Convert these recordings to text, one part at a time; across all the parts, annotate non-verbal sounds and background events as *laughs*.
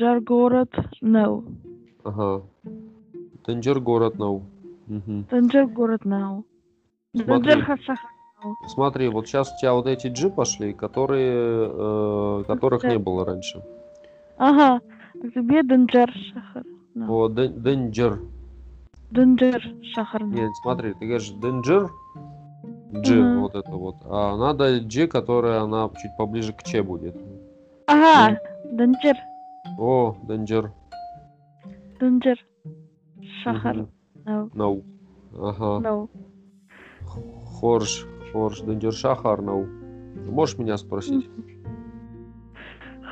Данджар город Нау. Ага. Денджер город Нау. Мгм. Данджар город Нау. Шахар. Смотри, вот сейчас у тебя вот эти джи пошли, которые, э, которых не было раньше. Ага. Тебе Данджар шахар. Ден- Денджер. Данджар шахар. Нет, смотри, ты говоришь Денджер, G, Мгм. вот это вот. А надо G, которая она чуть поближе к Ч будет. Ага. Данджар. О, Денджер. Данджар шахар. Нау. Ага. Нау. Хорш, Хорш, Денджер Шахар Нау. Можешь меня спросить?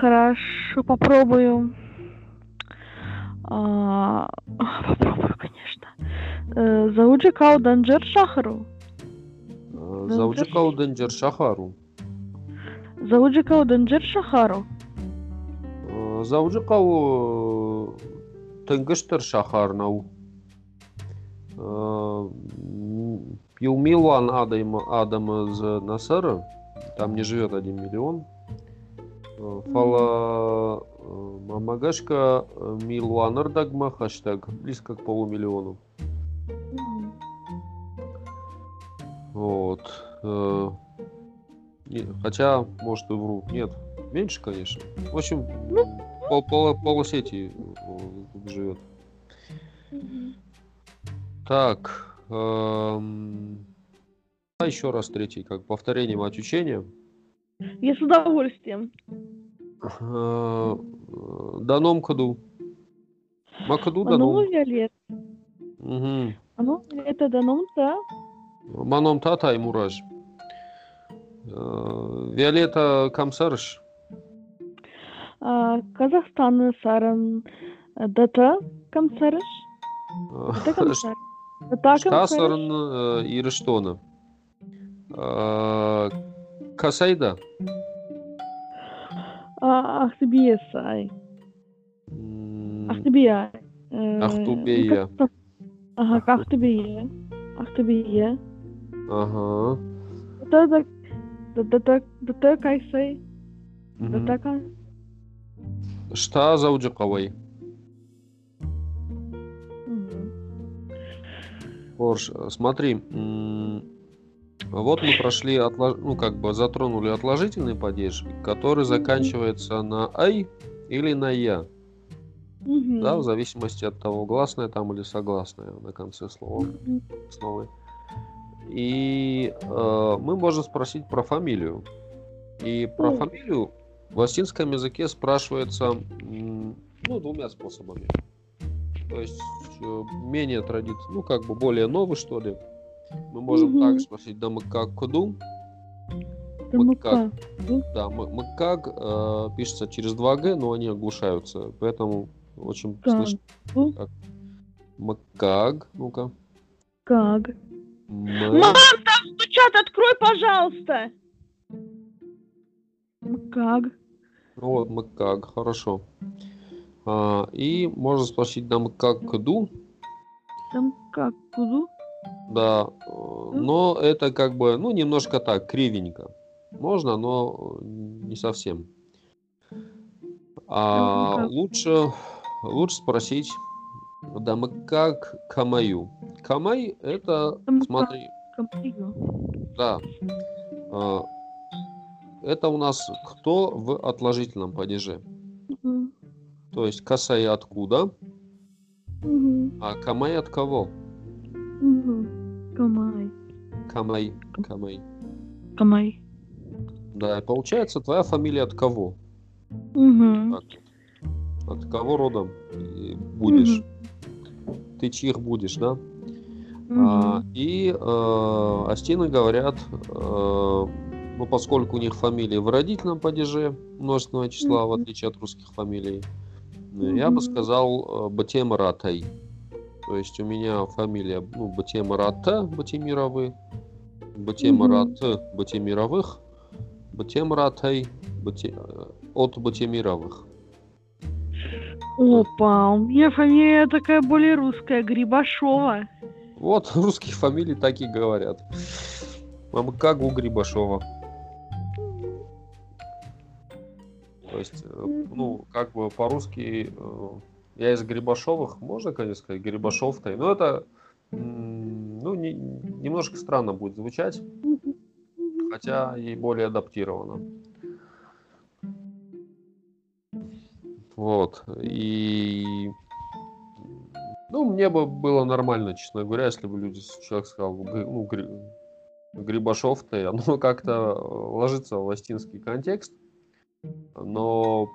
Хорошо, попробую. А, попробую, конечно. Э, Зауджи Кау Данджар Шахару. Э. Зауджикау Денджер Шахару. Зауджи Кау Данджар Шахару. Э, Зауджикау Тенгештер Шахар Нау. Э, м, Пилмилуан Адам, Адам из Насара. Там не живет один миллион. Э, Фала э, Мамагашка э, Милуанар Дагма хэштег близко к полумиллиону. Вот. Хотя, может, и вру. Нет, меньше, конечно. В общем, пол, пол- полусети э, живет. Так. эм, а еще раз третий, как повторение мать учения. Я с удовольствием. Э, Даном Каду. Макаду Даном. Виолет. Мгм. Ану это даном да? Маном Тата и Мураж. Э, Виолетта Камсарыш. Казахстаны сарын дт комиссарыш дт комиссар шта сарын ирыштоны касайда ахтыбиес ай ахтыбия ақтөбе ага ахтыбия ахтыбия ага дт дт дт кайсай дт Шта Зауджиковой. Мгм. Порш, смотри, вот мы прошли, отлож- ну как бы затронули отложительный падеж, который заканчивается на ай или на я, Мгм. да, в зависимости от того, гласное там или согласное на конце слова. Мгм. основы. И э, мы можем спросить про фамилию. И про Мгм. фамилию в латинском языке спрашивается ну, двумя способами. То есть э, менее традиционный, ну как бы более новый, что ли. Мы можем Мгм. так спросить, да мы как куду? Да Вот ну как? как? Да, мы, мы как э, пишется через 2Г, но они оглушаются. Поэтому очень слышно. Как. Макаг, ну-ка. Как? Мам, там стучат, открой, пожалуйста. Ну? Ну Вот, мы как, хорошо. А, и можно спросить, да, мы как ду, Там как? Куду? да, э, но это как бы, ну, немножко так, кривенько. Можно, но не совсем. А лучше, лучше спросить, да, мы как камаю. Камай это, смотри, да, э, это у нас кто в отложительном падеже. Мгм. То есть касай откуда, Мгм. а камай от кого? Камай. Камай, Камай. Камай. Да, и получается, твоя фамилия от кого? Мгм. Так. От кого родом будешь? Ты чьих будешь, да? А, Мгм. и э, астины говорят, э, ну, поскольку у них фамилии в родительном падеже множественного числа, в Мгм. отличие от русских фамилий, э, я бы сказал э, Батемаратай. То есть у меня фамилия ну, Батемарата, Батемировы, Батемарат, Батемировых, Батемратай, Бате- э, от Батемировых. Опа, у меня фамилия такая более русская, Грибашова. Вот *laughs* русские фамилии так и говорят. Мама как у Грибашова. То есть, э, ну, как бы по-русски, э, я из Грибашовых, можно, конечно, сказать, Грибашов-то, но это, м, ну, не- немножко странно будет звучать, хотя и более адаптировано. Вот, и, ну, мне бы было нормально, честно говоря, если бы люди, человек сказал, «Гри- ну, Гри- Грибашов-то, оно *laughs* как-то э, ложится в астинский контекст, но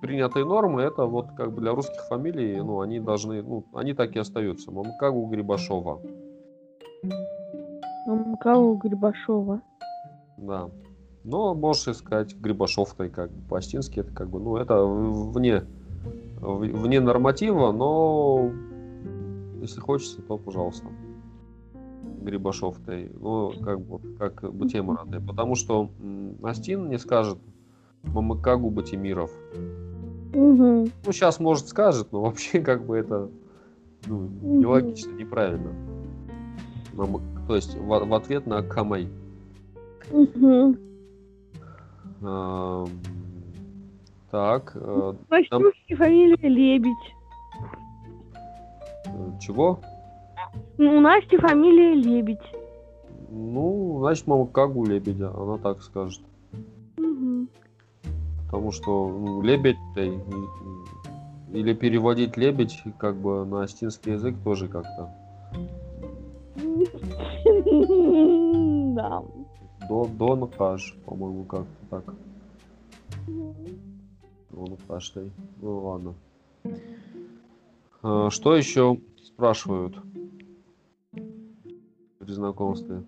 принятые нормы это вот как бы для русских фамилий, ну, они должны, ну, они так и остаются. Мамакагу Грибашова, Мкау Грибашова. да. Но можешь искать Грибашов-то, как бы по-астински это как бы, ну, это вне, вне норматива, но если хочется, то пожалуйста. Грибашов-то, ну, как бы, как бы тема родная. Потому что Астин не скажет Мамакагу Батимиров. Угу. Ну, сейчас, может, скажет, но *laughs* вообще как бы это ну, нелогично, неправильно. Мама- То есть в, в ответ на Камай. Угу. Ам, Так, э, Настюшки фамилия Лебедь. э, чего? Ну, У Насти фамилия Лебедь. Ну, значит, мама Кагу лебедя, она так скажет. Потому что ну, лебедь или переводить лебедь как бы на астинский язык тоже как-то Да. до Дон Хаш, по-моему, как-то так. Дон Хаш, Ну ладно. А, Что еще спрашивают при знакомстве?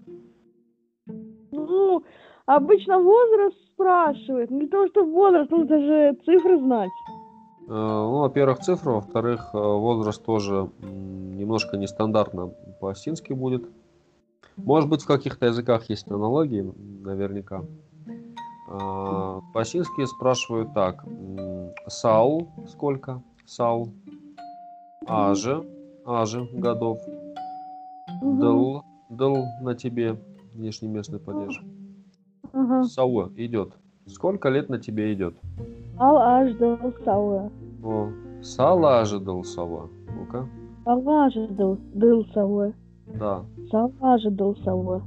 Ну, обычно возраст спрашивает. Не то, что возраст, нужно же цифры знать. Э, Ну, во-первых, цифра, во-вторых, э, возраст тоже немножко нестандартно по-осетински будет. Может быть, в каких-то языках есть аналогии, наверняка. А, По-осетински спрашивают так. м, Сау сколько? Сау. Аже. Аже годов. Дл. Дл на тебе. Внешний местный падеж. Ага. Сау идет. Сколько лет на тебе идет? Ал аж дал сауэ. О, сала ожидал сова. Ну-ка. Алажы дал дал сауэ. Да, Салажы дал сауэ.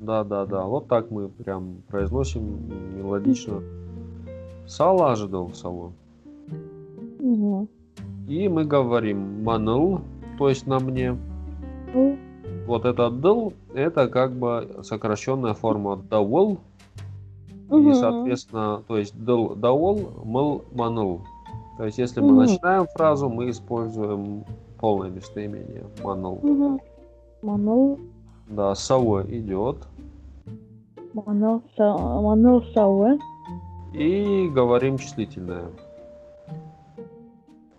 да, да, да. Вот так мы прям произносим мелодично. Сала ожидал сова. Угу. И мы говорим маныл, то есть на мне. Вот это дыл, это как бы сокращенная форма дауэл. И, соответственно, то есть дыл дауэл, мыл маныл. То есть, если мы начинаем фразу, мы используем полное местоимение маныл. Угу. Манул, Да, сова идет. манул, са, манул сауэ. И говорим числительное.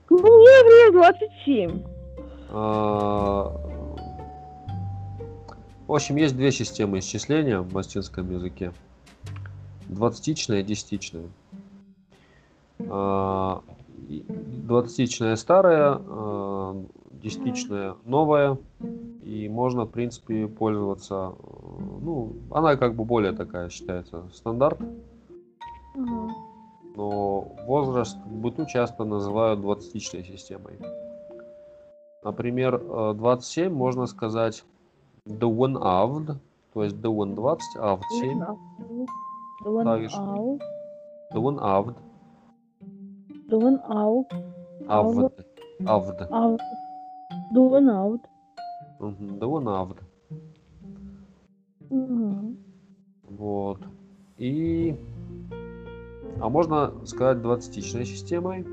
Ну, мне время 27. А, В общем, есть две системы исчисления в астинском языке. Двадцатичная и десятичная. А, Двадцатичная старая, а, десятичная новая. И можно, в принципе, пользоваться... э, Ну, она как бы более такая считается стандарт. Но возраст в быту часто называют двадцатичной системой. Например, э, 27 можно сказать Дуэн Авд, то есть Дуэн 20, Авд 7, Авд, дуэн ау, Авд, Авд, ау, дуэн аут. Мгм, Дуэн Авд. Мгм. Вот. И... А можно сказать двадцатичной системой.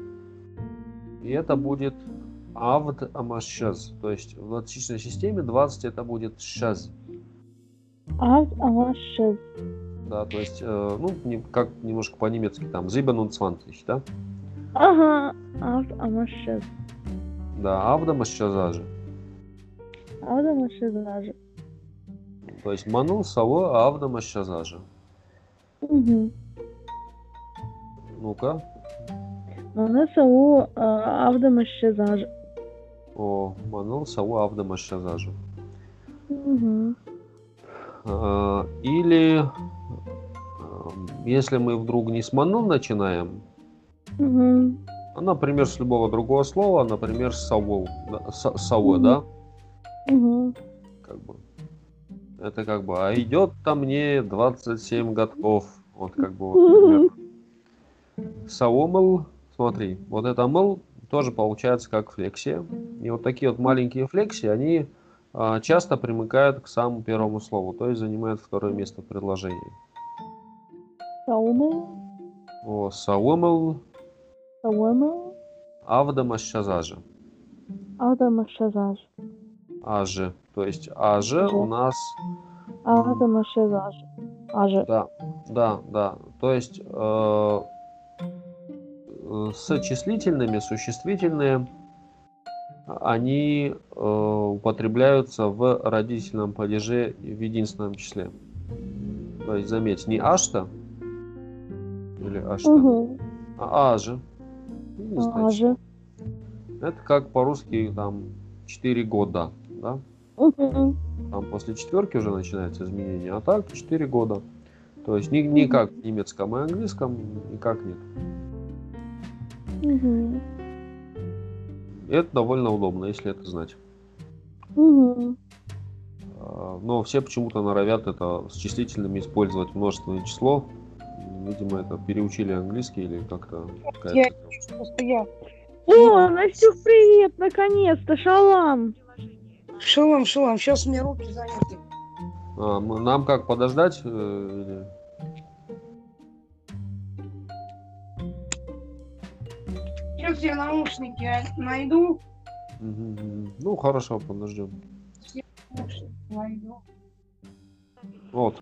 И это будет Авд Амашшаз. То есть в двадцатичной системе 20 это будет шаз. Аут амашез. Да, то есть, э, ну, не- как немножко по-немецки, там, 27, да? Ага, аут амашез. Да, Авда Машшазажи. Аут амашез даже. То есть, Манул Саво Авда Машшазажи. Угу. Ну-ка. Мана сау аут амашез даже. О, Манул Саво Авда Машшазажи. Угу. Э, Или... если мы вдруг не с маныл начинаем, Угу. например, с любого другого слова, например, с совол, да, с- совы, Мгм. да, Угу. как бы. Это как бы, а идет-то мне 27 годков. Вот как бы вот, например. Саомыл, смотри, вот это мыл тоже получается как флексия. И вот такие вот маленькие флексии, они а, часто примыкают к самому первому слову, то есть занимают второе место в предложении. Саумел. О, саомыл, Саумел. авдама щазажа. Адам Шазаж. Аже. То есть аже у нас, Адам Шазаж. Аже. да, да, да. То есть э, с числительными, существительные, они э, употребляются в родительном падеже в единственном числе. То есть, заметь, не ашта или ашта, Угу. а аже. Единственное число. Аже. Это как по-русски там 4 года, да? Угу. Там после четверки уже начинается изменение, а так 4 года. То есть ни, ни как в немецком и английском, никак нет. Угу. Это довольно удобно, если это знать. Угу. А, Но все почему-то норовят это с числительными использовать множественное число. Видимо, это переучили английский или как-то. Я- Просто я. О, Настюх, привет, наконец-то, шалам. Шалом, шалом, сейчас у меня руки заняты. А, мы- нам как подождать? э, или- Сейчас я наушники найду. Мгм, мгм. Ну хорошо, подождем. Наушники найду. Вот.